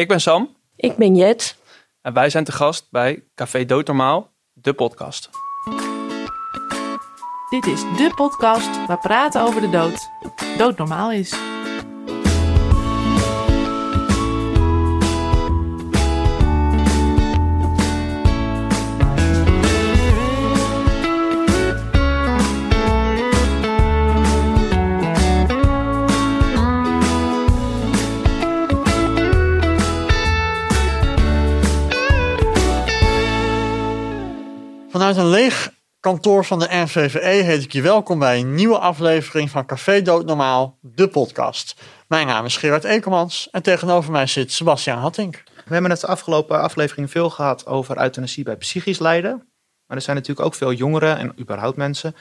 Ik ben Sam. Ik ben Jet. En wij zijn te gast bij Café Doodnormaal, de podcast. Dit is de podcast waar praten over de dood doodnormaal is. Vanuit een leeg kantoor van de NVVE heet ik je welkom bij een nieuwe aflevering van Café Doodnormaal, de podcast. Mijn naam is Gerard Ekelmans en tegenover mij zit Sebastian Hattink. We hebben het de afgelopen aflevering veel gehad over euthanasie bij psychisch lijden. Maar er zijn natuurlijk ook veel jongeren en überhaupt mensen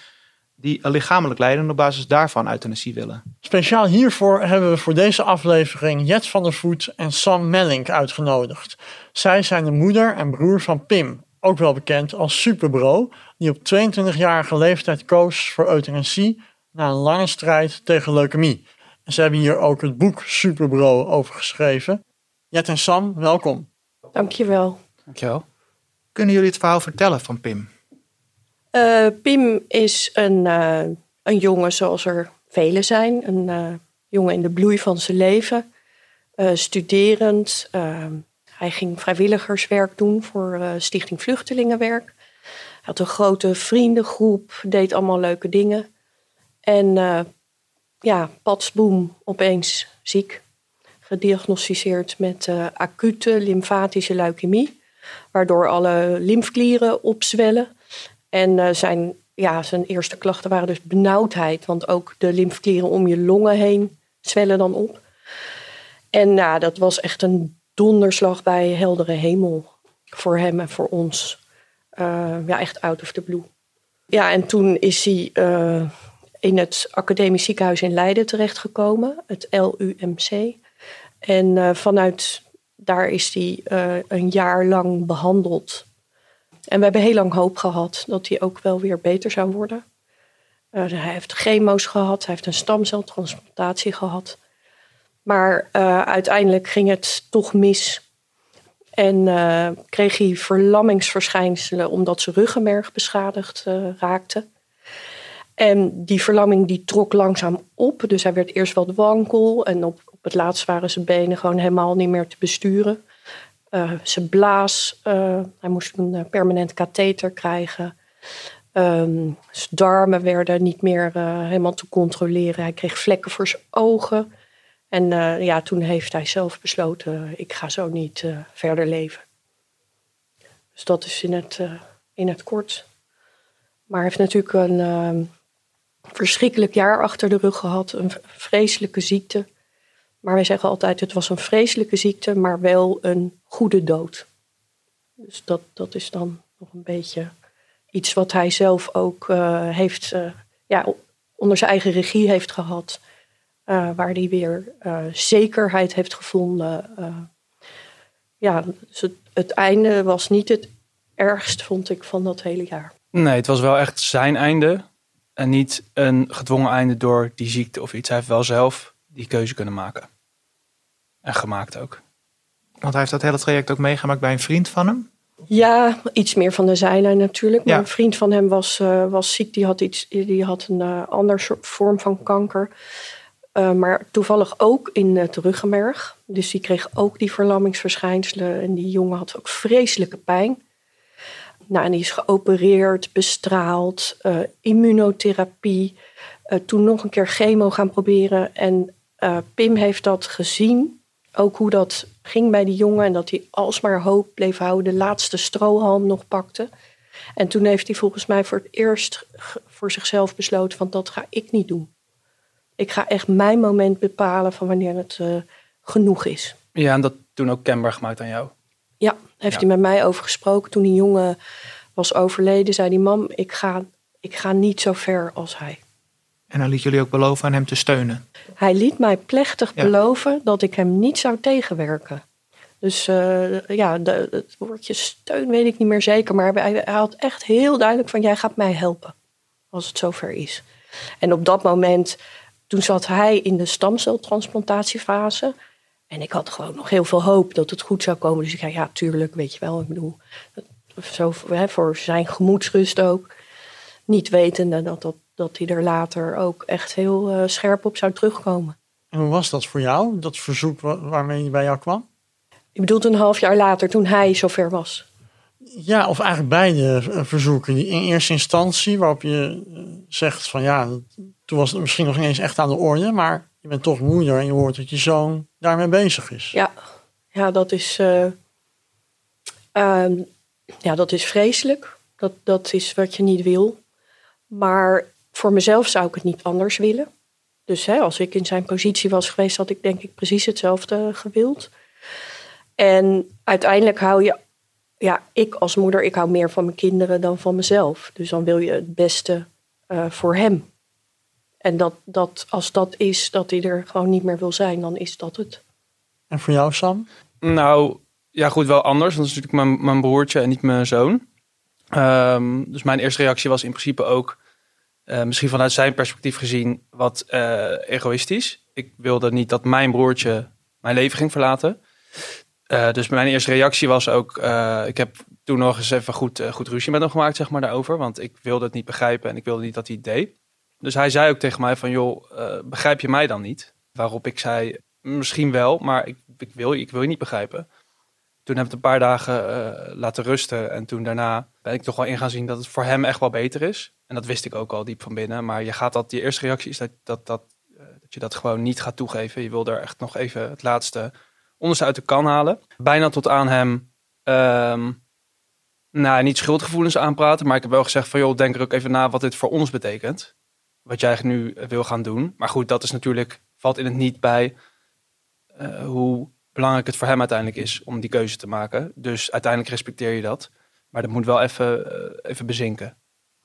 die lichamelijk lijden en op basis daarvan euthanasie willen. Speciaal hiervoor hebben we voor deze aflevering Jet van der Voet en Sam Mellink uitgenodigd. Zij zijn de moeder en broer van Pim, ook wel bekend als Superbro, die op 22-jarige leeftijd koos voor euthanasie na een lange strijd tegen leukemie. En ze hebben hier ook het boek Superbro over geschreven. Jet en Sam, welkom. Dankjewel. Dankjewel. Kunnen jullie het verhaal vertellen van Pim? Uh, Pim is een, uh, een jongen zoals er velen zijn. Een uh, jongen in de bloei van zijn leven. studerend. Hij ging vrijwilligerswerk doen voor Stichting Vluchtelingenwerk. Hij had een grote vriendengroep, deed allemaal leuke dingen. En ja, patsboom, opeens ziek. Gediagnosticeerd met acute lymfatische leukemie. Waardoor alle lymfklieren opzwellen. En zijn, ja, zijn eerste klachten waren dus benauwdheid. Want ook de lymfklieren om je longen heen zwellen dan op. En nou, dat was echt een donderslag bij heldere hemel. Voor hem en voor ons. Uh, ja, echt out of the blue. Ja, en toen is hij uh, in het academisch ziekenhuis in Leiden terechtgekomen. Het LUMC. En uh, vanuit daar is hij een jaar lang behandeld en we hebben heel lang hoop gehad dat hij ook wel weer beter zou worden. Hij heeft chemo's gehad, hij heeft een stamceltransplantatie gehad. Maar uh, uiteindelijk ging het toch mis. En uh, kreeg hij verlammingsverschijnselen omdat zijn ruggenmerg beschadigd raakte. En die verlamming die trok langzaam op. Dus hij werd eerst wat wankel. En op, op het laatst waren zijn benen gewoon helemaal niet meer te besturen. Uh, zijn blaas, uh, hij moest een uh, permanent katheter krijgen. Um, zijn darmen werden niet meer helemaal te controleren. Hij kreeg vlekken voor zijn ogen. En ja, toen heeft hij zelf besloten: ik ga zo niet verder leven. Dus dat is in het, in het kort. Maar hij heeft natuurlijk een ehm, verschrikkelijk jaar achter de rug gehad, een vreselijke ziekte. Maar wij zeggen altijd, het was een vreselijke ziekte, maar wel een goede dood. Dus dat, dat is dan nog een beetje iets wat hij zelf ook heeft, ja, onder zijn eigen regie heeft gehad. Uh, waar hij weer zekerheid heeft gevonden. ja, dus het, het einde was niet het ergst, vond ik, van dat hele jaar. Nee, het was wel echt zijn einde. En niet een gedwongen einde door die ziekte of iets. Hij heeft wel zelf die keuze kunnen maken. En gemaakt ook. Want hij heeft dat hele traject ook meegemaakt bij een vriend van hem? Ja, iets meer van de zijlijn natuurlijk. Maar ja. een vriend van hem was, uh, was ziek. Die had, iets, die had een uh, ander soort vorm van kanker. Uh, maar toevallig ook in het ruggenmerg. Dus die kreeg ook die verlammingsverschijnselen. En die jongen had ook vreselijke pijn. Nou, en die is geopereerd, bestraald, immunotherapie. toen nog een keer chemo gaan proberen. En Pim heeft dat gezien ook hoe dat ging bij die jongen en dat hij alsmaar hoop bleef houden, de laatste strohalm nog pakte. En toen heeft hij volgens mij voor het eerst voor zichzelf besloten van dat ga ik niet doen. Ik ga echt mijn moment bepalen van wanneer het uh, genoeg is. Ja, en dat toen ook kenbaar gemaakt aan jou? Ja, heeft ja. hij met mij over gesproken. Toen die jongen was overleden, zei die mam, ik ga, ik ga niet zo ver als hij. En dan liet jullie ook beloven aan hem te steunen. Hij liet mij plechtig ja. beloven dat ik hem niet zou tegenwerken. Dus uh, ja, de, het woordje steun weet ik niet meer zeker. Maar hij, hij, had echt heel duidelijk van jij gaat mij helpen. Als het zover is. En op dat moment, toen zat hij in de stamceltransplantatiefase. En ik had gewoon nog heel veel hoop dat het goed zou komen. Dus ik zei, ja, tuurlijk, weet je wel. Ik bedoel, zo, hè, voor zijn gemoedsrust ook. Niet wetende dat, dat, dat hij er later ook echt heel eh, scherp op zou terugkomen. En hoe was dat voor jou, dat verzoek wa- waarmee hij bij jou kwam? Ik bedoel, een half jaar later, toen hij zover was. Ja, of eigenlijk beide verzoeken. In eerste instantie, waarop je eh, zegt van ja, toen was het misschien nog niet eens echt aan de orde, maar je bent toch moeder en je hoort dat je zoon daarmee bezig is. Ja, ja dat is. eh, ehm, ja, dat is vreselijk. Dat, dat is wat je niet wil. Maar voor mezelf zou ik het niet anders willen. Dus hè, als ik in zijn positie was geweest, had ik denk ik precies hetzelfde gewild. En uiteindelijk hou je, ja, ik als moeder, ik hou meer van mijn kinderen dan van mezelf. Dus dan wil je het beste eh, voor hem. En dat, dat, als dat is dat hij er gewoon niet meer wil zijn, dan is dat het. En voor jou, Sam? Nou, ja goed, wel anders. Want dat is natuurlijk mijn, mijn broertje en niet mijn zoon. Ehm, dus mijn eerste reactie was in principe ook, eh, misschien vanuit zijn perspectief gezien, wat eh, egoïstisch. Ik wilde niet dat mijn broertje mijn leven ging verlaten. Eh, dus mijn eerste reactie was ook, eh, ik heb toen nog eens even goed, eh, goed ruzie met hem gemaakt, zeg maar, daarover. Want ik wilde het niet begrijpen en ik wilde niet dat hij het deed. Dus hij zei ook tegen mij van, joh, begrijp je mij dan niet? Waarop ik zei, misschien wel, maar ik, ik, wil, ik wil je niet begrijpen. Toen heb ik het een paar dagen laten rusten. En toen daarna ben ik toch wel in gaan zien dat het voor hem echt wel beter is. En dat wist ik ook al diep van binnen. Maar je gaat dat, die eerste reactie is dat, dat, dat, dat je dat gewoon niet gaat toegeven. Je wil er echt nog even het laatste onderste uit de kan halen. Bijna tot aan hem, ehm, nou niet schuldgevoelens aanpraten. Maar ik heb wel gezegd van joh, denk er ook even na wat dit voor ons betekent. Wat jij nu eh, wil gaan doen. Maar goed, dat is natuurlijk, valt in het niet bij eh, hoe belangrijk het voor hem uiteindelijk is om die keuze te maken. Dus uiteindelijk respecteer je dat. Maar dat moet wel even, eh, even bezinken.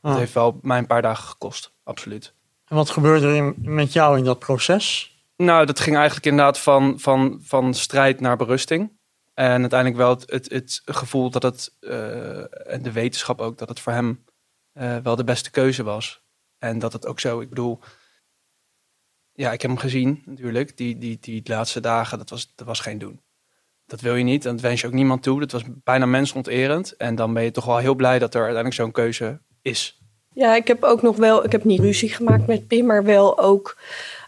Het Ah. heeft wel mij een paar dagen gekost, absoluut. En wat gebeurde er in- met jou in dat proces? Nou, dat ging eigenlijk inderdaad van, van, van strijd naar berusting. En uiteindelijk wel het, het, het gevoel dat het, eh, en de wetenschap ook, dat het voor hem eh, wel de beste keuze was. En dat het ook zo, ik bedoel, ja, ik heb hem gezien natuurlijk, die, die, die laatste dagen, dat was, dat was geen doen. Dat wil je niet en dat wens je ook niemand toe. Dat was bijna mensonterend. En dan ben je toch wel heel blij dat er uiteindelijk zo'n keuze is. Ja, ik heb ook nog wel, ik heb niet ruzie gemaakt met Pim, maar wel ook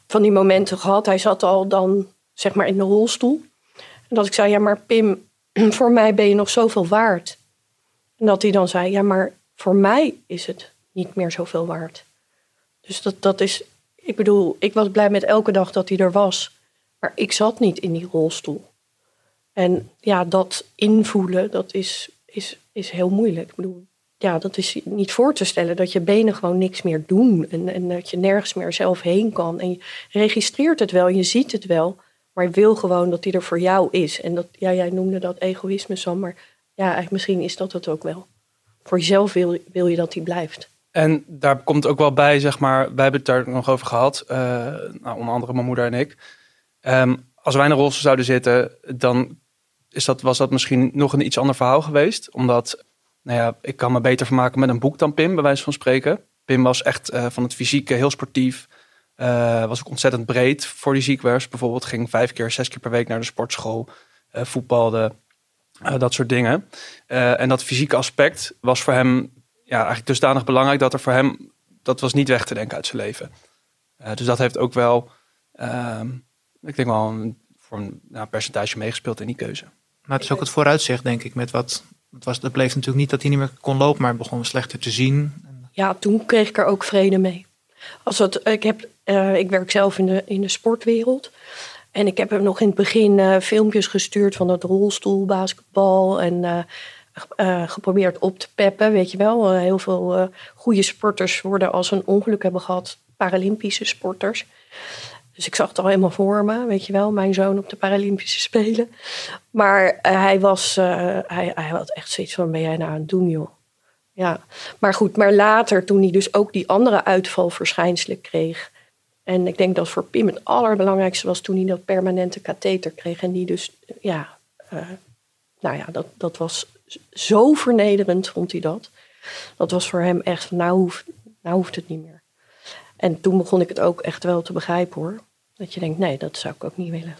van die momenten gehad. Hij zat al dan, zeg maar, in de rolstoel. En dat ik zei, ja, maar Pim, voor mij ben je nog zoveel waard. En dat hij dan zei, ja, maar voor mij is het niet meer zoveel waard. Dus dat, dat is, ik bedoel, ik was blij met elke dag dat hij er was. Maar ik zat niet in die rolstoel. En ja, dat invoelen, dat is, is, is heel moeilijk. Ik bedoel, ja, dat is niet voor te stellen dat je benen gewoon niks meer doen. En, en dat je nergens meer zelf heen kan. En je registreert het wel, je ziet het wel. Maar je wil gewoon dat die er voor jou is. En dat, ja, jij noemde dat egoïsme, Sam. Maar ja, eigenlijk misschien is dat het ook wel. Voor jezelf wil, wil je dat die blijft. En daar komt ook wel bij, zeg maar, wij hebben het daar nog over gehad, eh, nou, onder andere mijn moeder en ik. Ehm, als wij in een rolstoel zouden zitten, dan is dat, was dat misschien nog een iets ander verhaal geweest. Omdat, nou ja, ik kan me beter vermaken met een boek dan Pim, bij wijze van spreken. Pim was echt eh, van het fysieke heel sportief. eh, was ook ontzettend breed voor die ziekwas. Bijvoorbeeld ging vijf keer, zes keer per week naar de sportschool. eh, voetbalde, dat soort dingen. En dat fysieke aspect was voor hem ja, eigenlijk dusdanig belangrijk dat er voor hem, dat was niet weg te denken uit zijn leven. Dus dat heeft ook wel, ehm, ik denk wel, een, voor een nou, percentage meegespeeld in die keuze. Maar het is ook het vooruitzicht, denk ik, met wat... Het, was, het bleef natuurlijk niet dat hij niet meer kon lopen, maar begon slechter te zien. Ja, toen kreeg ik er ook vrede mee. Als het, ik, heb, eh, ik werk zelf in de, in de sportwereld. En ik heb hem nog in het begin eh, filmpjes gestuurd van het rolstoelbasketbal. En eh, geprobeerd op te peppen, weet je wel. Heel veel goede sporters worden als ze een ongeluk hebben gehad, Paralympische sporters. Dus ik zag het al helemaal voor me, weet je wel, mijn zoon op de Paralympische Spelen. Maar eh, hij, was, eh, hij, hij had echt zoiets van, ben jij nou aan het doen, joh? Ja, maar goed, maar later toen hij dus ook die andere uitvalverschijnselen kreeg. En ik denk dat voor Pim het allerbelangrijkste was toen hij dat permanente katheter kreeg. En die dus, ja, eh, nou ja, dat, dat was zo vernederend, vond hij dat. Dat was voor hem echt, nou hoeft, nou hoeft het niet meer. En toen begon ik het ook echt wel te begrijpen hoor. Dat je denkt, nee, dat zou ik ook niet willen.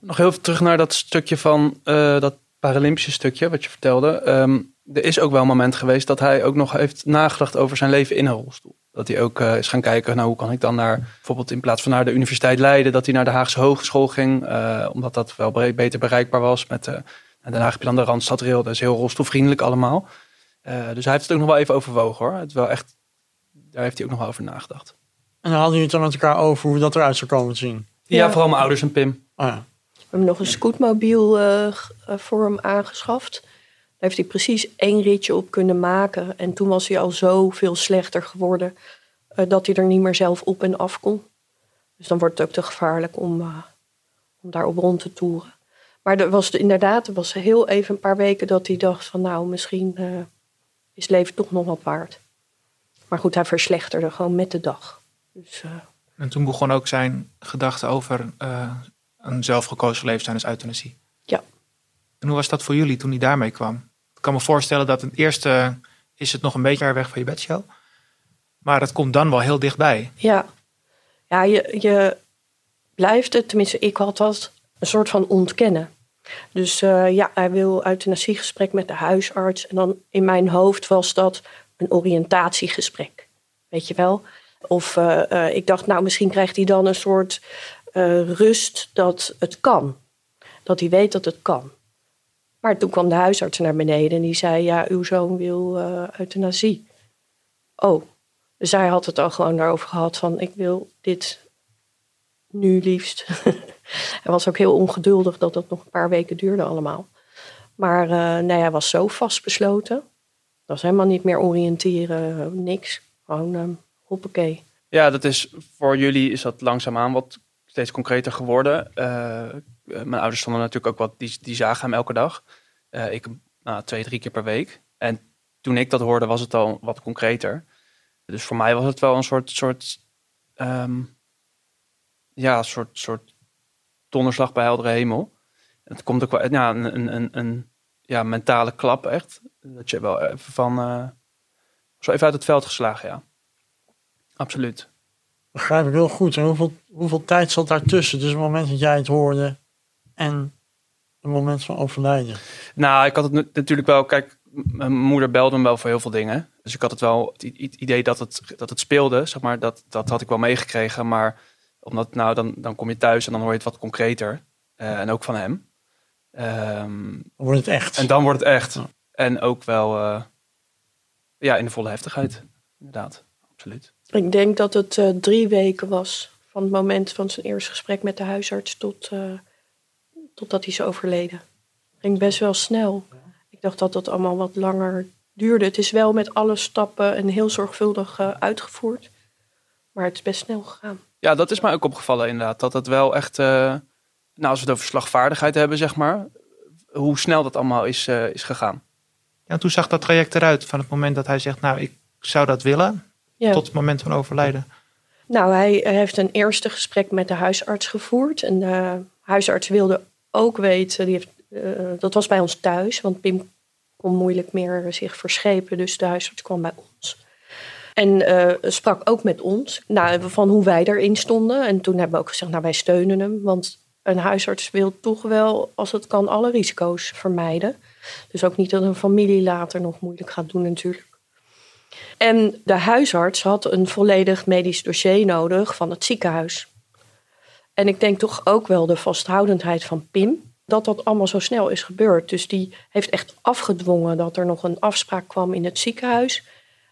Nog heel even terug naar dat stukje van eh, dat Paralympische stukje wat je vertelde. Ehm, er is ook wel een moment geweest dat hij ook nog heeft nagedacht over zijn leven in een rolstoel. Dat hij ook uh, is gaan kijken, nou hoe kan ik dan naar, bijvoorbeeld in plaats van naar de Universiteit Leiden, dat hij naar de Haagse Hogeschool ging. Uh, omdat dat wel beter bereikbaar was. Met, en daarna heb je dan de Randstadrail, dat is heel rolstoelvriendelijk allemaal. dus hij heeft het ook nog wel even overwogen hoor. Het wel echt, daar heeft hij ook nog wel over nagedacht. En dan hadden jullie het dan met elkaar over hoe dat eruit zou komen te zien? Ja, ja vooral mijn ouders en Pim. Oh ja. We hebben nog een scootmobiel voor hem aangeschaft. Daar heeft hij precies één ritje op kunnen maken. En toen was hij al zo veel slechter geworden uh, dat hij er niet meer zelf op en af kon. Dus dan wordt het ook te gevaarlijk om, uh, om daarop rond te toeren. Maar er was inderdaad, er was heel even een paar weken dat hij dacht van nou, misschien uh, is leven toch nog wat waard. Maar goed, hij verslechterde gewoon met de dag. Dus, en toen begon ook zijn gedachte over een zelfgekozen leefstijl als euthanasie. Ja. En hoe was dat voor jullie toen hij daarmee kwam? Ik kan me voorstellen dat het eerste is het nog een beetje ver weg van je bedshow. Maar het komt dan wel heel dichtbij. Ja, ja je, je blijft het, tenminste ik had dat, een soort van ontkennen. Dus uh, ja, hij wil euthanasiegesprek met de huisarts. En dan in mijn hoofd was dat een oriëntatiegesprek. Weet je wel? Of uh, uh, ik dacht, nou misschien krijgt hij dan een soort rust dat het kan. Dat hij weet dat het kan. Maar toen kwam de huisarts naar beneden en die zei: Ja, uw zoon wil euthanasie. Oh, dus hij had het al gewoon daarover gehad van ik wil dit nu liefst. hij was ook heel ongeduldig dat dat nog een paar weken duurde allemaal. Maar nee, hij was zo vastbesloten. Dat was helemaal niet meer oriënteren, niks. Gewoon um, hoppakee. Ja, dat is voor jullie is dat langzaamaan wat steeds concreter geworden. Uh, mijn ouders stonden natuurlijk ook wat, die, die zagen hem elke dag. Uh, ik nou, twee, drie keer per week. En toen ik dat hoorde was het al wat concreter. Dus voor mij was het wel een soort, soort um, ja, soort, soort donderslag bij heldere hemel. Het komt ook wel ja, een, een, een, ja, mentale klap echt. Dat je wel even van, uh, zo even uit het veld geslagen, ja. Absoluut. Begrijp ik heel goed. En hoeveel, hoeveel tijd zat daartussen? Dus het moment dat jij het hoorde en het moment van overlijden? Nou, ik had het natuurlijk wel, kijk, mijn moeder belde me wel voor heel veel dingen. Dus ik had het wel het idee dat het, dat het speelde, zeg maar, dat, dat had ik wel meegekregen. Maar omdat, nou, dan, dan kom je thuis en dan hoor je het wat concreter. Uh, en ook van hem. Um, dan wordt het echt. En dan wordt het echt. Ja. En ook wel, uh, ja, in de volle heftigheid. Inderdaad, absoluut. Ik denk dat het uh, drie weken was van het moment van zijn eerste gesprek met de huisarts tot, totdat hij is overleden. Ging best wel snel. Ik dacht dat dat allemaal wat langer duurde. Het is wel met alle stappen en heel zorgvuldig uh, uitgevoerd. Maar het is best snel gegaan. Ja, dat is mij ook opgevallen inderdaad. Dat het wel echt, uh, nou als we het over slagvaardigheid hebben, zeg maar. Hoe snel dat allemaal is, uh, is gegaan. Ja, toen zag dat traject eruit van het moment dat hij zegt, nou ik zou dat willen. Ja. Tot het moment van overlijden. Nou, hij heeft een eerste gesprek met de huisarts gevoerd. En de huisarts wilde ook weten, die heeft, dat was bij ons thuis. Want Pim kon moeilijk meer zich verschepen. Dus de huisarts kwam bij ons. En uh, sprak ook met ons nou, van hoe wij erin stonden. En toen hebben we ook gezegd, nou wij steunen hem. Want een huisarts wil toch wel, als het kan, alle risico's vermijden. Dus ook niet dat een familie later nog moeilijk gaat doen natuurlijk. En de huisarts had een volledig medisch dossier nodig van het ziekenhuis. En ik denk toch ook wel de vasthoudendheid van Pim dat dat allemaal zo snel is gebeurd. Dus die heeft echt afgedwongen dat er nog een afspraak kwam in het ziekenhuis.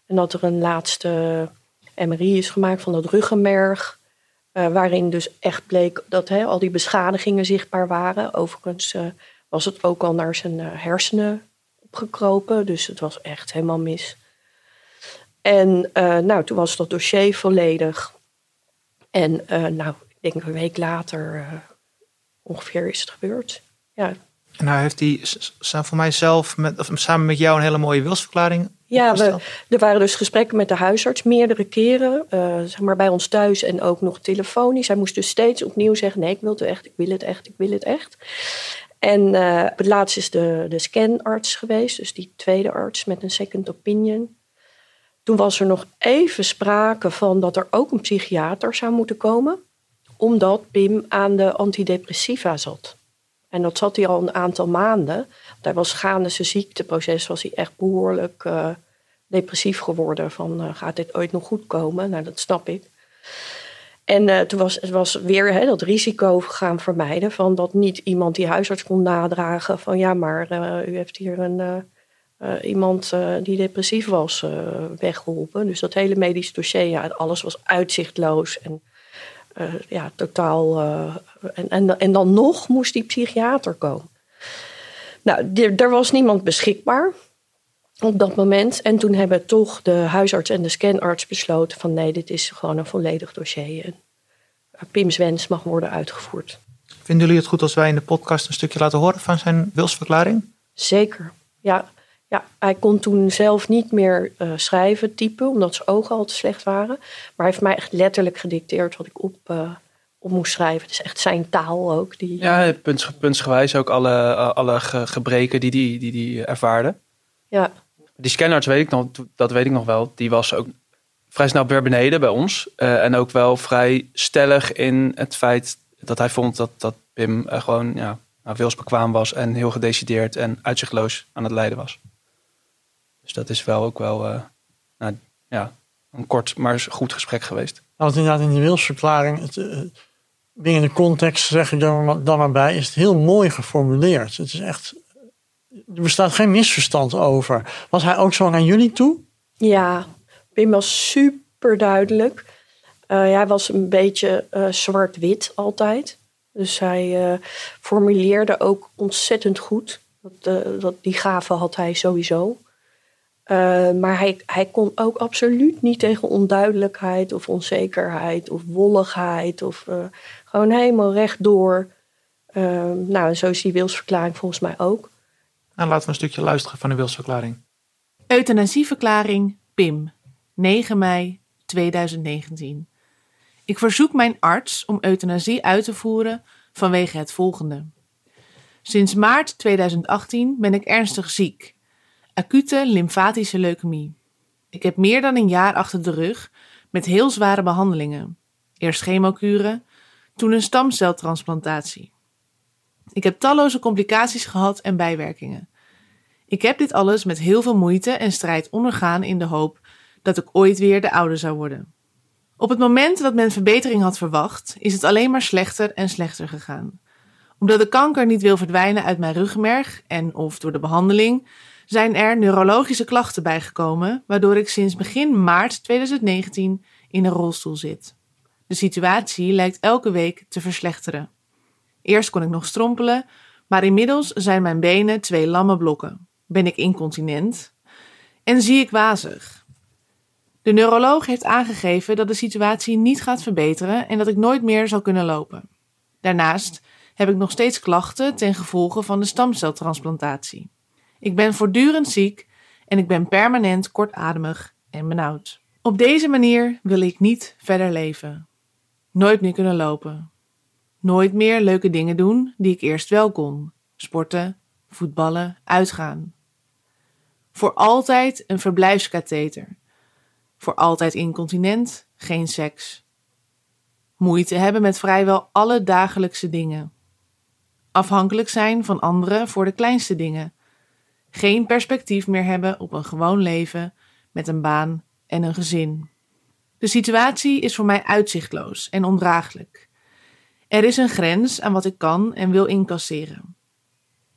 En dat er een laatste MRI is gemaakt van dat ruggenmerg. Uh, waarin dus echt bleek dat hè, al die beschadigingen zichtbaar waren. Overigens uh, was het ook al naar zijn uh, hersenen opgekropen. Dus het was echt helemaal mis. En nou, toen was dat dossier volledig. En nou, ik denk een week later ongeveer is het gebeurd. Ja. En nou heeft hij voor mij zelf met, of samen met jou een hele mooie wilsverklaring. Ja, we, er waren dus gesprekken met de huisarts meerdere keren, uh, zeg maar bij ons thuis en ook nog telefonisch. Hij moest dus steeds opnieuw zeggen: nee, ik wil het echt, ik wil het echt, ik wil het echt. En uh, het laatst is de, de scanarts geweest, dus die tweede arts met een second opinion. Toen was er nog even sprake van dat er ook een psychiater zou moeten komen omdat Pim aan de antidepressiva zat. En dat zat hij al een aantal maanden. Hij was gaande zijn ziekteproces, was hij echt behoorlijk uh, depressief geworden. Van uh, gaat dit ooit nog goed komen? Nou, dat snap ik. En uh, toen was het was weer hè, dat risico gaan vermijden van dat niet iemand die huisarts kon nadragen van ja, maar u heeft hier een, iemand die depressief was weggeholpen. Dus dat hele medisch dossier, ja, alles was uitzichtloos en ja, totaal. en, en, en dan nog moest die psychiater komen. Nou, er was niemand beschikbaar op dat moment. En toen hebben toch de huisarts en de scanarts besloten van nee, dit is gewoon een volledig dossier. En Pim's wens mag worden uitgevoerd. Vinden jullie het goed als wij in de podcast een stukje laten horen van zijn wilsverklaring? Zeker, ja. Ja, hij kon toen zelf niet meer uh, schrijven, typen, omdat zijn ogen al te slecht waren. Maar hij heeft mij echt letterlijk gedicteerd wat ik op, uh, op moest schrijven. Het is echt zijn taal ook. Die, ja, punt, puntsgewijs ook alle, alle gebreken die hij die, die, die ervaarde. Ja. Die scanarts weet ik nog, dat weet ik nog wel. Die was ook vrij snel weer beneden bij ons. Uh, en ook wel vrij stellig in het feit dat hij vond dat, dat Pim uh, gewoon ja, nou, wilsbekwaam was en heel gedecideerd en uitzichtloos aan het lijden was. Dus dat is wel ook wel uh, nou, ja, een kort maar goed gesprek geweest. Nou, inderdaad in die wilsverklaring, het, de context zeg ik dan, dan maar is het heel mooi geformuleerd. Het is echt, er bestaat geen misverstand over. Was hij ook zo aan jullie toe? Ja, Pim was super duidelijk. Uh, hij was een beetje uh, zwart-wit altijd. Dus hij uh, formuleerde ook ontzettend goed. Dat, dat, die gave had hij sowieso. maar hij, hij kon ook absoluut niet tegen onduidelijkheid of onzekerheid of wolligheid. Of gewoon helemaal rechtdoor. nou, zo is die wilsverklaring volgens mij ook. Nou, laten we een stukje luisteren van de wilsverklaring. Euthanasieverklaring PIM. 9 mei 2019. Ik verzoek mijn arts om euthanasie uit te voeren vanwege het volgende. Sinds maart 2018 ben ik ernstig ziek. Acute lymfatische leukemie. Ik heb meer dan een jaar achter de rug met heel zware behandelingen. Eerst chemokuren, toen een stamceltransplantatie. Ik heb talloze complicaties gehad en bijwerkingen. Ik heb dit alles met heel veel moeite en strijd ondergaan in de hoop dat ik ooit weer de oude zou worden. Op het moment dat men verbetering had verwacht, is het alleen maar slechter en slechter gegaan. Omdat de kanker niet wil verdwijnen uit mijn ruggenmerg en of door de behandeling, zijn er neurologische klachten bijgekomen, waardoor ik sinds begin maart 2019 in een rolstoel zit. De situatie lijkt elke week te verslechteren. Eerst kon ik nog strompelen, maar inmiddels zijn mijn benen twee lamme blokken. Ben ik incontinent en zie ik wazig. De neuroloog heeft aangegeven dat de situatie niet gaat verbeteren en dat ik nooit meer zal kunnen lopen. Daarnaast heb ik nog steeds klachten ten gevolge van de stamceltransplantatie. Ik ben voortdurend ziek en ik ben permanent kortademig en benauwd. Op deze manier wil ik niet verder leven. Nooit meer kunnen lopen. Nooit meer leuke dingen doen die ik eerst wel kon: sporten, voetballen, uitgaan. Voor altijd een verblijfskatheter voor altijd incontinent, geen seks. Moeite hebben met vrijwel alle dagelijkse dingen. Afhankelijk zijn van anderen voor de kleinste dingen. Geen perspectief meer hebben op een gewoon leven met een baan en een gezin. De situatie is voor mij uitzichtloos en ondraaglijk. Er is een grens aan wat ik kan en wil incasseren.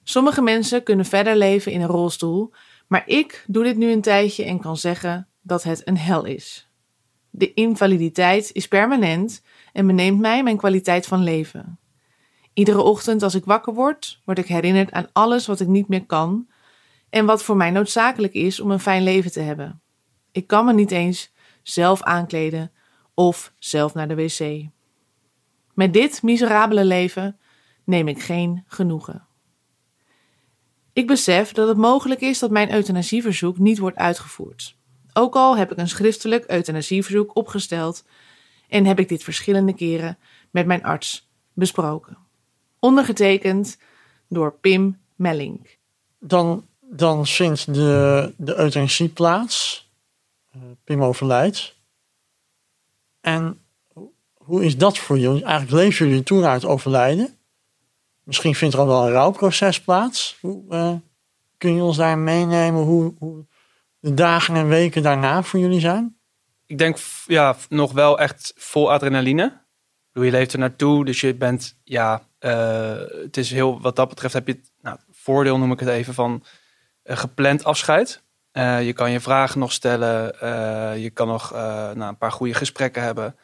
Sommige mensen kunnen verder leven in een rolstoel, maar ik doe dit nu een tijdje en kan zeggen: dat het een hel is. De invaliditeit is permanent en beneemt mij mijn kwaliteit van leven. Iedere ochtend als ik wakker word, word ik herinnerd aan alles wat ik niet meer kan en wat voor mij noodzakelijk is om een fijn leven te hebben. Ik kan me niet eens zelf aankleden of zelf naar de wc. Met dit miserabele leven neem ik geen genoegen. Ik besef dat het mogelijk is dat mijn euthanasieverzoek niet wordt uitgevoerd. Ook al heb ik een schriftelijk euthanasieverzoek opgesteld en heb ik dit verschillende keren met mijn arts besproken. Ondergetekend door Pim Melling. Dan, dan vindt de, de euthanasie plaats. Uh, Pim overlijdt. En hoe is dat voor jullie? Eigenlijk leven jullie toe naar het overlijden. Misschien vindt er al wel een rouwproces plaats. Hoe, uh, kun je ons daar meenemen hoe, hoe de dagen en weken daarna voor jullie zijn? Ik denk ja, nog wel echt vol adrenaline. Je leeft er naartoe, dus je bent, ja, uh, het is heel, wat dat betreft heb je, nou, voordeel noem ik het even, van uh, gepland afscheid. Uh, je kan je vragen nog stellen, je kan nog nou, een paar goede gesprekken hebben.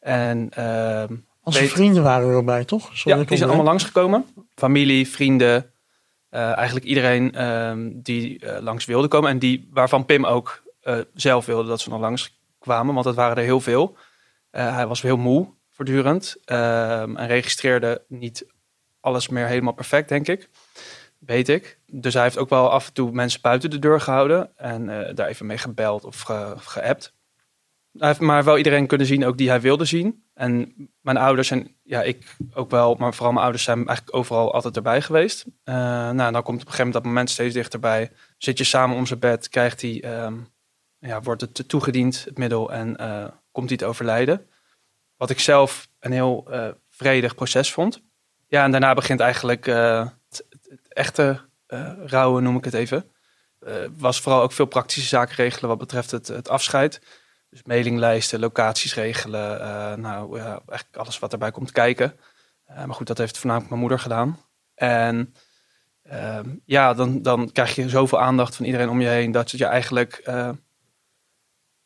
En, ehm, Onze vrienden waren er bij, toch? Sorry, ja, die zijn allemaal langsgekomen. Familie, vrienden, eigenlijk iedereen ehm, die langs wilde komen. En die, waarvan Pim ook zelf wilde dat ze nog langs kwamen, want dat waren er heel veel. hij was heel moe voortdurend. Ehm, en registreerde niet alles meer helemaal perfect, denk ik. Weet ik. Dus hij heeft ook wel af en toe mensen buiten de deur gehouden. En uh, daar even mee gebeld of ge, geappt. Hij heeft maar wel iedereen kunnen zien, ook die hij wilde zien. En mijn ouders en ja, ik ook wel, maar vooral mijn ouders zijn eigenlijk overal altijd erbij geweest. Uh, nou, dan komt op een gegeven moment dat moment steeds dichterbij. Zit je samen om zijn bed, krijgt hij, um, ja, wordt het toegediend, het middel, en uh, komt hij te overlijden. Wat ik zelf een heel uh, vredig proces vond. Ja, en daarna begint eigenlijk het, het, echte rouwen, noem ik het even. was vooral ook veel praktische zaken regelen wat betreft het, het afscheid. Dus mailinglijsten, locaties regelen. nou, ja, eigenlijk alles wat erbij komt kijken. maar goed, dat heeft voornamelijk mijn moeder gedaan. En ehm, ja, dan, dan krijg je zoveel aandacht van iedereen om je heen dat je eigenlijk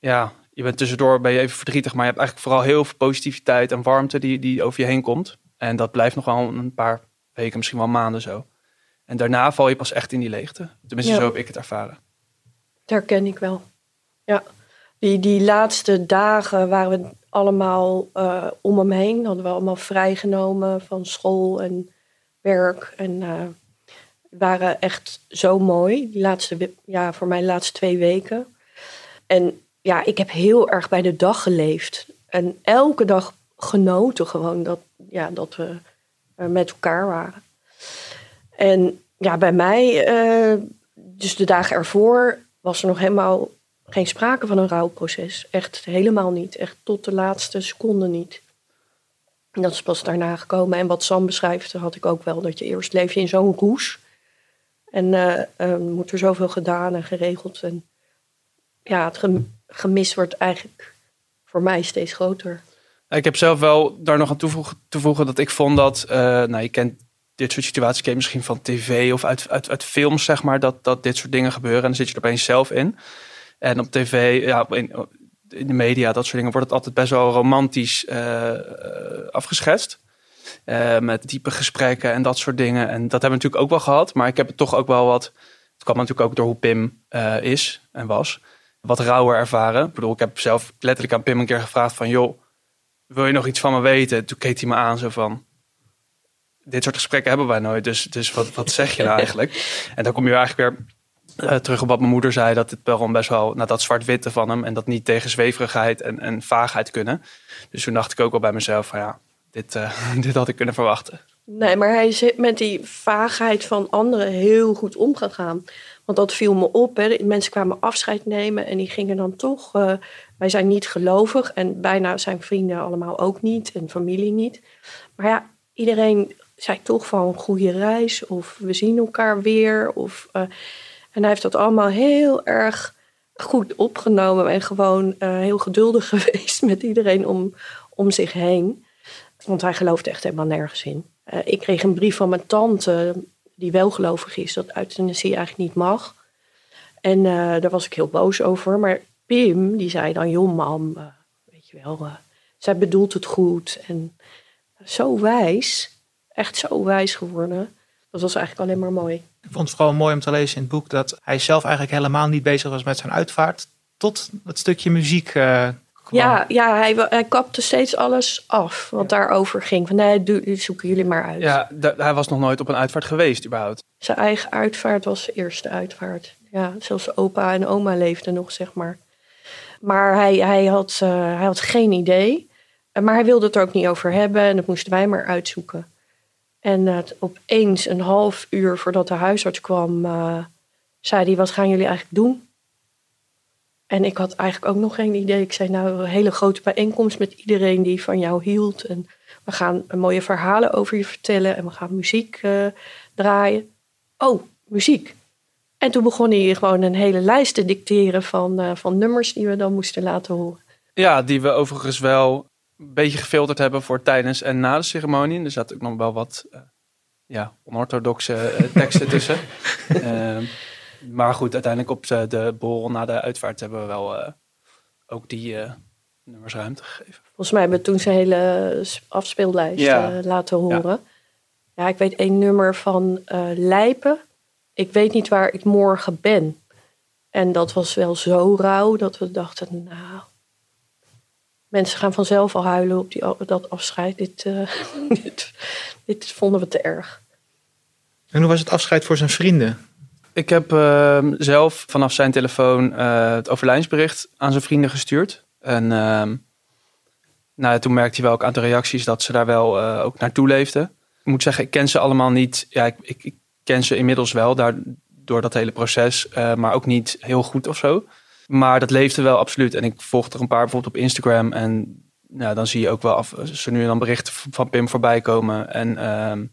ja, je bent tussendoor ben je even verdrietig, maar je hebt eigenlijk vooral heel veel positiviteit en warmte die, die over je heen komt. En dat blijft nog wel een paar weken, misschien wel maanden zo. En daarna val je pas echt in die leegte. Tenminste, zo heb ik het ervaren. Dat herken ik wel. Ja, die, die laatste dagen waren we allemaal uh, om hem heen. Hadden we allemaal vrijgenomen van school en werk. En uh, waren echt zo mooi. Die laatste, ja, voor mij de laatste twee weken. En ja, ik heb heel erg bij de dag geleefd. En elke dag genoten gewoon dat, ja, dat we met elkaar waren. En ja, bij mij, uh, dus de dagen ervoor, was er nog helemaal geen sprake van een rouwproces. Echt helemaal niet. Echt tot de laatste seconde niet. En dat is pas daarna gekomen. En wat Sam beschrijft, had ik ook wel. Dat je eerst leef je in zo'n roes. En uh, moet er zoveel gedaan en geregeld. En ja, het gemis wordt eigenlijk voor mij steeds groter. Ik heb zelf wel daar nog aan toevoegen, toevoegen dat ik vond dat, uh, nou je kent dit soort situaties ken misschien van tv of uit, uit, uit films, zeg maar, dat, dat dit soort dingen gebeuren. En dan zit je er opeens zelf in. En op tv, ja, in, in de media, dat soort dingen, wordt het altijd best wel romantisch uh, afgeschetst. Uh, met diepe gesprekken en dat soort dingen. En dat hebben we natuurlijk ook wel gehad. Maar ik heb het toch ook wel wat. Het kwam natuurlijk ook door hoe Pim is en was wat rauwer ervaren. Ik bedoel, ik heb zelf letterlijk aan Pim een keer gevraagd van... joh, wil je nog iets van me weten? Toen keek hij me aan zo van... dit soort gesprekken hebben wij nooit, dus, dus wat, wat zeg je nou eigenlijk? En dan kom je eigenlijk weer uh, terug op wat mijn moeder zei... dat het wel best wel, nou, dat zwart-witte van hem... en dat niet tegen zweverigheid en, en vaagheid kunnen. Dus toen dacht ik ook wel bij mezelf van ja, dit, uh, dit had ik kunnen verwachten. Nee, maar hij is met die vaagheid van anderen heel goed omgegaan. Want dat viel me op. Hè. Mensen kwamen afscheid nemen en die gingen dan toch. Uh, wij zijn niet gelovig en bijna zijn vrienden allemaal ook niet en familie niet. Maar ja, iedereen zei toch van goede reis of we zien elkaar weer. Of, en hij heeft dat allemaal heel erg goed opgenomen en gewoon uh, heel geduldig geweest met iedereen om, om zich heen. Want hij gelooft echt helemaal nergens in. ik kreeg een brief van mijn tante die wel gelovig is, dat euthanasie eigenlijk niet mag. En uh, daar was ik heel boos over. Maar Pim, die zei dan, joh mam, weet je wel, zij bedoelt het goed. En zo wijs, echt zo wijs geworden. Dat was eigenlijk alleen maar mooi. Ik vond het vooral mooi om te lezen in het boek dat hij zelf eigenlijk helemaal niet bezig was met zijn uitvaart. Tot het stukje muziek ja, ja hij, hij kapte steeds alles af wat daarover ging. Van nee, zoeken jullie maar uit. Ja, hij was nog nooit op een uitvaart geweest überhaupt. Zijn eigen uitvaart was zijn eerste uitvaart. Ja, zelfs opa en oma leefden nog, zeg maar. Maar hij, hij, had, uh, hij had geen idee. Maar hij wilde het er ook niet over hebben en dat moesten wij maar uitzoeken. En opeens een half uur voordat de huisarts kwam, uh, zei hij: Wat gaan jullie eigenlijk doen? En ik had eigenlijk ook nog geen idee. Ik zei nou een hele grote bijeenkomst met iedereen die van jou hield. En we gaan mooie verhalen over je vertellen en we gaan muziek uh, draaien. Oh, muziek. En toen begon hij gewoon een hele lijst te dicteren van, uh, van nummers die we dan moesten laten horen. Ja, die we overigens wel een beetje gefilterd hebben voor tijdens en na de ceremonie. Er zat ook nog wel wat uh, ja, onorthodoxe teksten tussen. Ehm, maar goed, uiteindelijk op de, de borrel na de uitvaart hebben we wel ook die nummers ruimte gegeven. Volgens mij hebben we toen zijn hele afspeellijst ja. laten horen. Ja. ja. ik weet één nummer van uh, Lijpen. Ik weet niet waar ik morgen ben. En dat was wel zo rauw dat we dachten, nou, mensen gaan vanzelf al huilen op die, dat afscheid. Dit, uh, dit, dit, vonden we te erg. En hoe was het afscheid voor zijn vrienden? Ik heb uh, zelf vanaf zijn telefoon uh, het overlijdingsbericht aan zijn vrienden gestuurd. En ehm, nou, toen merkte hij wel ook aan de reacties dat ze daar wel uh, ook naartoe leefden. Ik moet zeggen, ik ken ze allemaal niet. Ja, ik, ik, ik ken ze inmiddels wel daar, door dat hele proces, uh, maar ook niet heel goed of zo. Maar dat leefde wel absoluut. En ik volgde er een paar bijvoorbeeld op Instagram. En nou, dan zie je ook wel af, ze nu en dan berichten van Pim voorbij komen. En uh,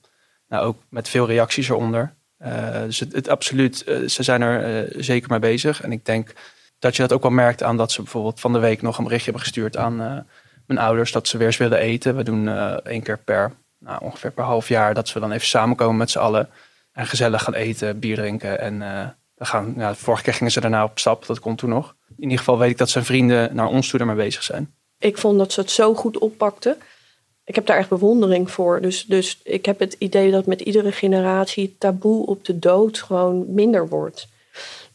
nou, ook met veel reacties eronder. Uh, dus het, het absoluut, ze zijn er zeker mee bezig. En ik denk dat je dat ook wel merkt aan dat ze bijvoorbeeld van de week nog een berichtje hebben gestuurd aan mijn ouders dat ze weer eens willen eten. We doen één keer per, nou, ongeveer per half jaar, dat we dan even samenkomen met z'n allen en gezellig gaan eten, bier drinken. En gaan, vorige keer gingen ze daarna op stap, dat komt toen nog. In ieder geval weet ik dat zijn vrienden naar ons toe ermee bezig zijn. Ik vond dat ze het zo goed oppakten. Ik heb daar echt bewondering voor. Dus, dus ik heb het idee dat met iedere generatie taboe op de dood gewoon minder wordt.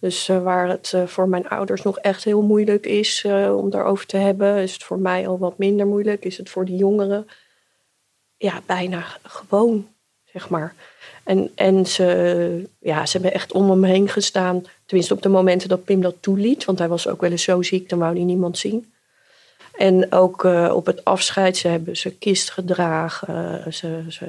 Dus uh, waar het uh, voor mijn ouders nog echt heel moeilijk is uh, om daarover te hebben, is het voor mij al wat minder moeilijk. Is het voor de jongeren ja, bijna gewoon, zeg maar. En, en ze, ja, ze hebben echt om hem heen gestaan. Tenminste op de momenten dat Pim dat toeliet. Want hij was ook wel eens zo ziek, dan wou hij niemand zien. En ook op het afscheid, ze hebben ze kist gedragen. Ze, ze,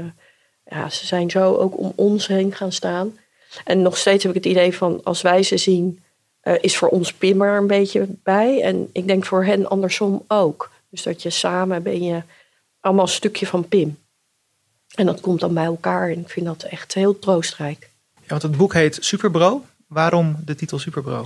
ja, ze zijn zo ook om ons heen gaan staan. En nog steeds heb ik het idee van als wij ze zien, uh, is voor ons Pim er een beetje bij. En ik denk voor hen andersom ook. Dus dat je samen ben je allemaal een stukje van Pim. En dat komt dan bij elkaar. En ik vind dat echt heel troostrijk. Ja, want het boek heet Superbro. Waarom de titel Superbro?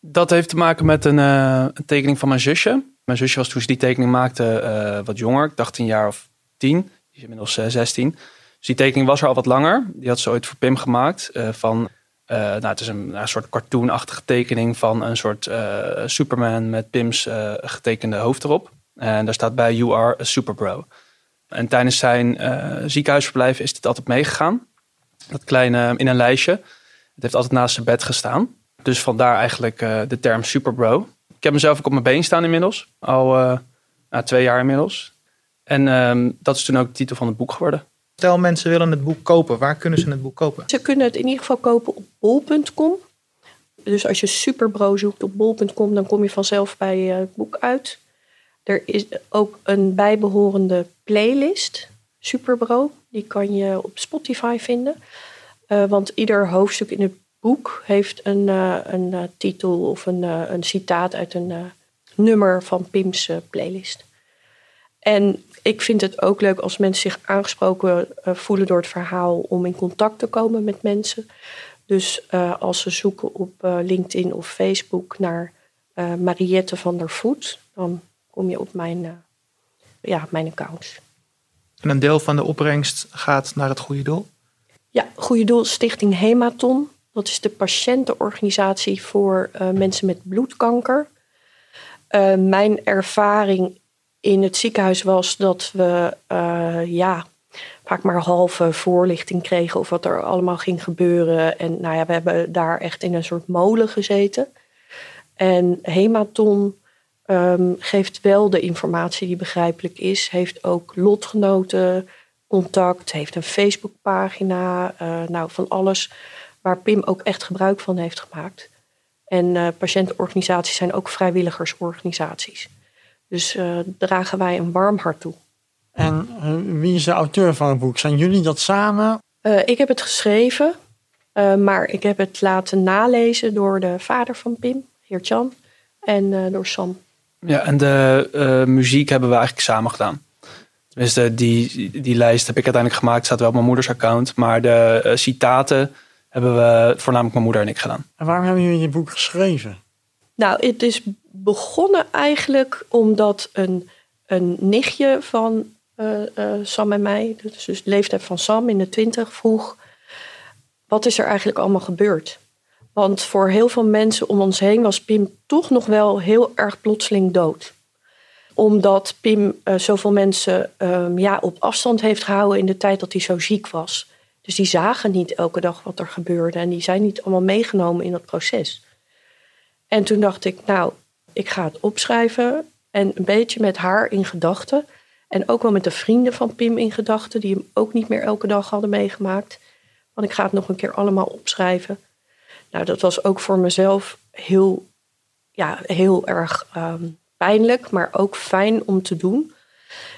Dat heeft te maken met een, uh, een tekening van mijn zusje. Mijn zusje was toen ze die tekening maakte uh, wat jonger. Ik dacht een jaar of tien. Die is inmiddels uh, 16. Dus die tekening was er al wat langer. Die had ze ooit voor Pim gemaakt. Uh, van, uh, nou, het is een, een soort cartoonachtige tekening van een soort uh, Superman met Pim's getekende hoofd erop. En daar staat bij You are a superbro. En tijdens zijn ziekenhuisverblijf is dit altijd meegegaan. Dat kleine in een lijstje. Het heeft altijd naast zijn bed gestaan. Dus vandaar eigenlijk de term superbro. Ik heb mezelf ook op mijn been staan inmiddels. Al nou, twee jaar inmiddels. En um, dat is toen ook de titel van het boek geworden. Stel mensen willen het boek kopen, waar kunnen ze het boek kopen? Ze kunnen het in ieder geval kopen op bol.com. Dus als je Superbro zoekt op bol.com, dan kom je vanzelf bij het boek uit. Er is ook een bijbehorende playlist, Superbro. Die kan je op Spotify vinden. Uh, want ieder hoofdstuk in het boek heeft een, uh, een uh, titel of een, een citaat uit een nummer van Pim's playlist. En ik vind het ook leuk als mensen zich aangesproken voelen door het verhaal om in contact te komen met mensen. Dus als ze zoeken op LinkedIn of Facebook naar Mariette van der Voet, dan kom je op mijn, ja, mijn accounts. En een deel van de opbrengst gaat naar het Goede Doel? Ja, Goede Doel Stichting Hematon. Dat is de patiëntenorganisatie voor mensen met bloedkanker. mijn ervaring in het ziekenhuis was dat we uh, ja, vaak maar halve voorlichting kregen of wat er allemaal ging gebeuren. En nou ja, we hebben daar echt in een soort molen gezeten. En Hematon um, geeft wel de informatie die begrijpelijk is, heeft ook lotgenoten contact, heeft een Facebookpagina, uh, nou van alles waar Pim ook echt gebruik van heeft gemaakt. En uh, patiëntenorganisaties zijn ook vrijwilligersorganisaties. Dus uh, dragen wij een warm hart toe. En wie is de auteur van het boek? Zijn jullie dat samen? Ik heb het geschreven, maar ik heb het laten nalezen door de vader van Pim, Geert-Jan. en uh, door Sam. Ja, en de uh, muziek hebben we eigenlijk samen gedaan. Tenminste, die, die lijst heb ik uiteindelijk gemaakt. Staat wel op mijn moeders account. Maar de uh, citaten hebben we voornamelijk mijn moeder en ik gedaan. En waarom hebben jullie dit boek geschreven? Nou, het is begonnen eigenlijk omdat een, een nichtje van uh, uh, Sam en mij, dus de leeftijd van Sam in de twintig, vroeg: wat is er eigenlijk allemaal gebeurd? Want voor heel veel mensen om ons heen was Pim toch nog wel heel erg plotseling dood. Omdat Pim uh, zoveel mensen um, ja, op afstand heeft gehouden in de tijd dat hij zo ziek was. Dus die zagen niet elke dag wat er gebeurde en die zijn niet allemaal meegenomen in dat proces. En toen dacht ik, nou, ik ga het opschrijven en een beetje met haar in gedachten. En ook wel met de vrienden van Pim in gedachten, die hem ook niet meer elke dag hadden meegemaakt. Want ik ga het nog een keer allemaal opschrijven. Nou, dat was ook voor mezelf heel, ja, heel erg um, pijnlijk, maar ook fijn om te doen.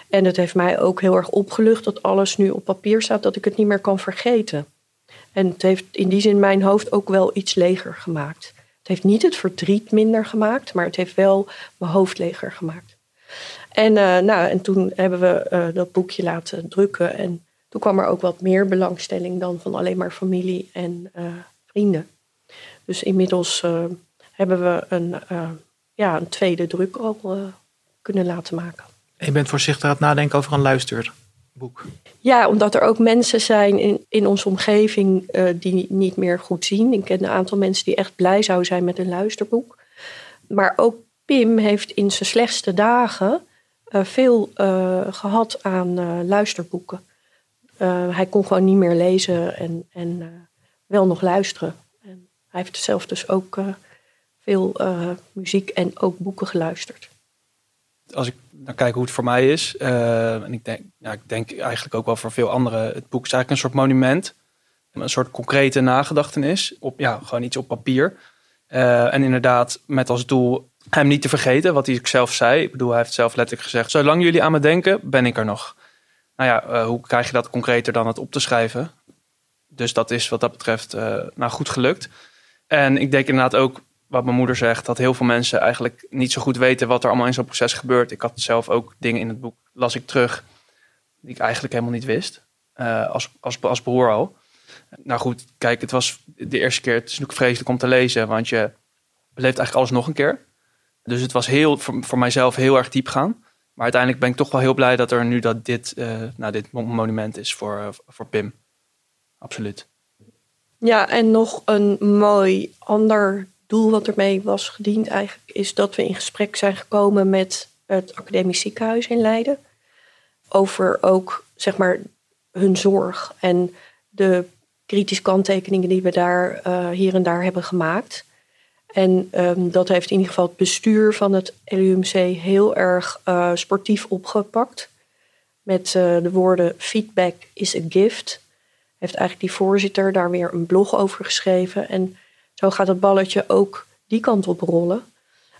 En het heeft mij ook heel erg opgelucht dat alles nu op papier staat, dat ik het niet meer kan vergeten. En het heeft in die zin mijn hoofd ook wel iets leger gemaakt. Het heeft niet het verdriet minder gemaakt, maar het heeft wel mijn hoofd leger gemaakt. En, uh, nou, en toen hebben we uh, dat boekje laten drukken. En toen kwam er ook wat meer belangstelling dan van alleen maar familie en uh, vrienden. Dus inmiddels hebben we een, ja, een tweede druk al kunnen laten maken. En je bent voorzichtig aan het nadenken over een luisterboek. Ja, omdat er ook mensen zijn in, in onze omgeving uh, die niet meer goed zien. Ik ken een aantal mensen die echt blij zouden zijn met een luisterboek. Maar ook Pim heeft in zijn slechtste dagen uh, veel uh, gehad aan luisterboeken. hij kon gewoon niet meer lezen en, en wel nog luisteren. Hij heeft zelf dus ook veel muziek en ook boeken geluisterd als ik naar kijk hoe het voor mij is, uh, en ik denk, ik denk eigenlijk ook wel voor veel anderen, het boek is eigenlijk een soort monument. Een soort concrete nagedachtenis. Op, ja, gewoon iets op papier. En inderdaad, met als doel hem niet te vergeten, wat hij zelf zei. Ik bedoel, hij heeft zelf letterlijk gezegd: Zolang jullie aan me denken, ben ik er nog. Nou ja, hoe krijg je dat concreter dan het op te schrijven? Dus dat is wat dat betreft nou goed gelukt. En ik denk inderdaad ook wat mijn moeder zegt, dat heel veel mensen eigenlijk niet zo goed weten wat er allemaal in zo'n proces gebeurt. Ik had zelf ook dingen in het boek, las ik terug, die ik eigenlijk helemaal niet wist. Uh, als, als, als broer al. Nou goed, kijk, het was de eerste keer, het is natuurlijk vreselijk om te lezen, want je beleeft eigenlijk alles nog een keer. Dus het was heel, voor, voor mijzelf heel erg diep gaan. Maar uiteindelijk ben ik toch wel heel blij dat er nu dat dit, uh, nou, dit monument is voor, uh, voor Pim. Absoluut. Ja, en nog een mooi ander doel wat ermee was gediend eigenlijk is dat we in gesprek zijn gekomen met het academisch ziekenhuis in Leiden. Over ook zeg maar hun zorg en de kritische kanttekeningen die we daar uh, hier en daar hebben gemaakt. En um, dat heeft in ieder geval het bestuur van het LUMC heel erg uh, sportief opgepakt. Met uh, de woorden feedback is a gift. Heeft eigenlijk die voorzitter daar weer een blog over geschreven. En zo gaat het balletje ook die kant op rollen.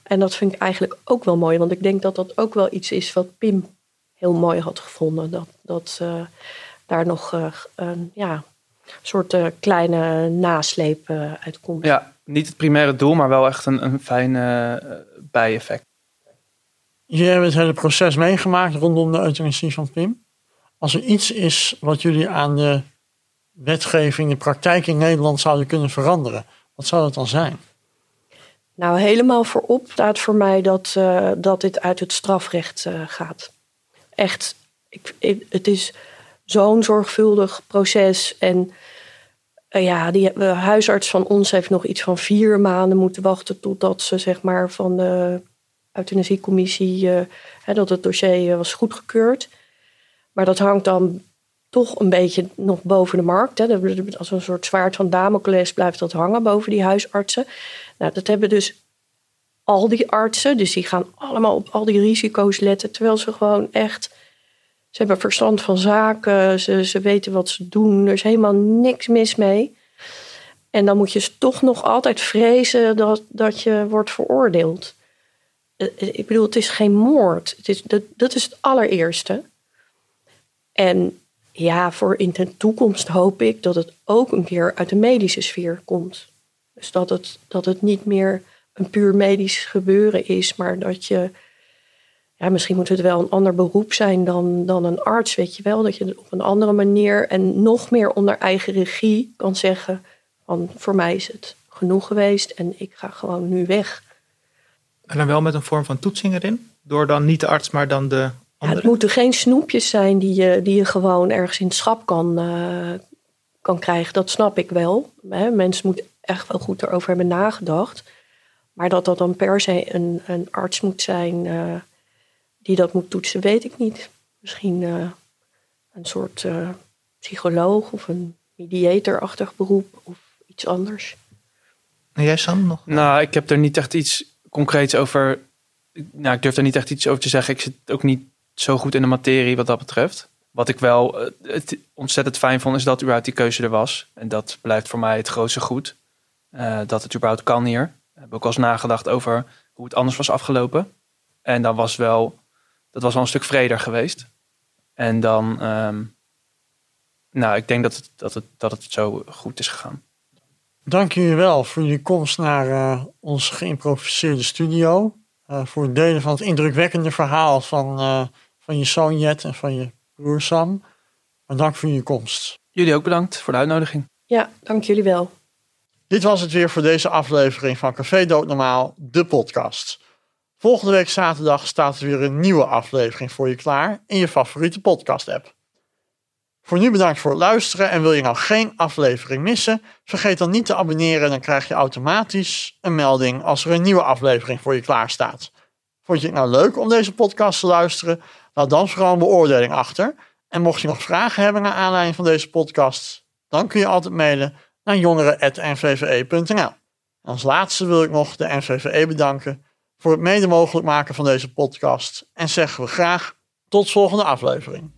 En dat vind ik eigenlijk ook wel mooi, want ik denk dat dat ook wel iets is wat Pim heel mooi had gevonden. Dat, dat uh, daar nog uh, een ja, soort uh, kleine nasleep uitkomt. Ja, niet het primaire doel, maar wel echt een, een fijn bijeffect. Jullie hebben het hele proces meegemaakt rondom de euthanasie van Pim. Als er iets is wat jullie aan de wetgeving, de praktijk in Nederland zouden kunnen veranderen, wat zou dat dan zijn? Nou, helemaal voorop staat voor mij dat, uh, dat dit uit het strafrecht uh, gaat. Echt, ik, het is zo'n zorgvuldig proces. En uh, ja, die huisarts van ons heeft nog iets van vier maanden moeten wachten totdat ze zeg maar van de euthanasiecommissie, hè, dat het dossier was goedgekeurd. Maar dat hangt dan toch een beetje nog boven de markt. Hè. Als een soort zwaard van Damocles blijft dat hangen boven die huisartsen. Nou, dat hebben dus al die artsen. Dus die gaan allemaal op al die risico's letten. Terwijl ze gewoon echt. Ze hebben verstand van zaken. Ze, ze weten wat ze doen. Er is helemaal niks mis mee. En dan moet je toch nog altijd vrezen dat, dat je wordt veroordeeld. Eh, eh, ik bedoel, het is geen moord. Het is, dat, dat is het allereerste. En ja, voor in de toekomst hoop ik dat het ook een keer uit de medische sfeer komt. Dus dat het, dat het niet meer een puur medisch gebeuren is, maar dat je, ja, misschien moet het wel een ander beroep zijn dan, dan een arts, weet je wel. Dat je op een andere manier en nog meer onder eigen regie kan zeggen: van voor mij is het genoeg geweest en ik ga gewoon nu weg. En dan wel met een vorm van toetsing erin? Door dan niet de arts, maar dan de Ja, het moeten geen snoepjes zijn die je, die je gewoon ergens in het schap kan, eh, kan krijgen. Dat snap ik wel. Hè. Mensen moeten echt wel goed erover hebben nagedacht. Maar dat dat dan per se een, een arts moet zijn eh, die dat moet toetsen, weet ik niet. Misschien eh, een soort eh, psycholoog of een mediatorachtig beroep of iets anders. En jij Sam nog? Nou, ik heb er niet echt iets concreets over. Nou, ik durf er niet echt iets over te zeggen. Ik zit ook niet zo goed in de materie wat dat betreft. Wat ik wel eh, het ontzettend fijn vond, is dat überhaupt die keuze er was. En dat blijft voor mij het grootste goed. Eh, dat het überhaupt kan hier. Ik heb ook wel eens nagedacht over hoe het anders was afgelopen. En dan was wel, dat was wel een stuk vreder geweest. En dan, ehm, nou, ik denk dat het, dat, het, dat het zo goed is gegaan. Dank jullie wel voor jullie komst naar eh, onze geïmproviseerde studio. Voor het delen van het indrukwekkende verhaal van, van je zoon Jet en van je broer Sam. Maar dank voor jullie komst. Jullie ook bedankt voor de uitnodiging. Ja, dank jullie wel. Dit was het weer voor deze aflevering van Café Doodnormaal, de podcast. Volgende week zaterdag staat er weer een nieuwe aflevering voor je klaar in je favoriete podcast app. Voor nu bedankt voor het luisteren en wil je nou geen aflevering missen, vergeet dan niet te abonneren, dan krijg je automatisch een melding als er een nieuwe aflevering voor je klaar staat. Vond je het nou leuk om deze podcast te luisteren? Laat dan vooral een beoordeling achter. En mocht je nog vragen hebben naar aanleiding van deze podcast, dan kun je altijd mailen naar jongeren.nvve.nl. En als laatste wil ik nog de NVVE bedanken voor het mede mogelijk maken van deze podcast en zeggen we graag tot volgende aflevering.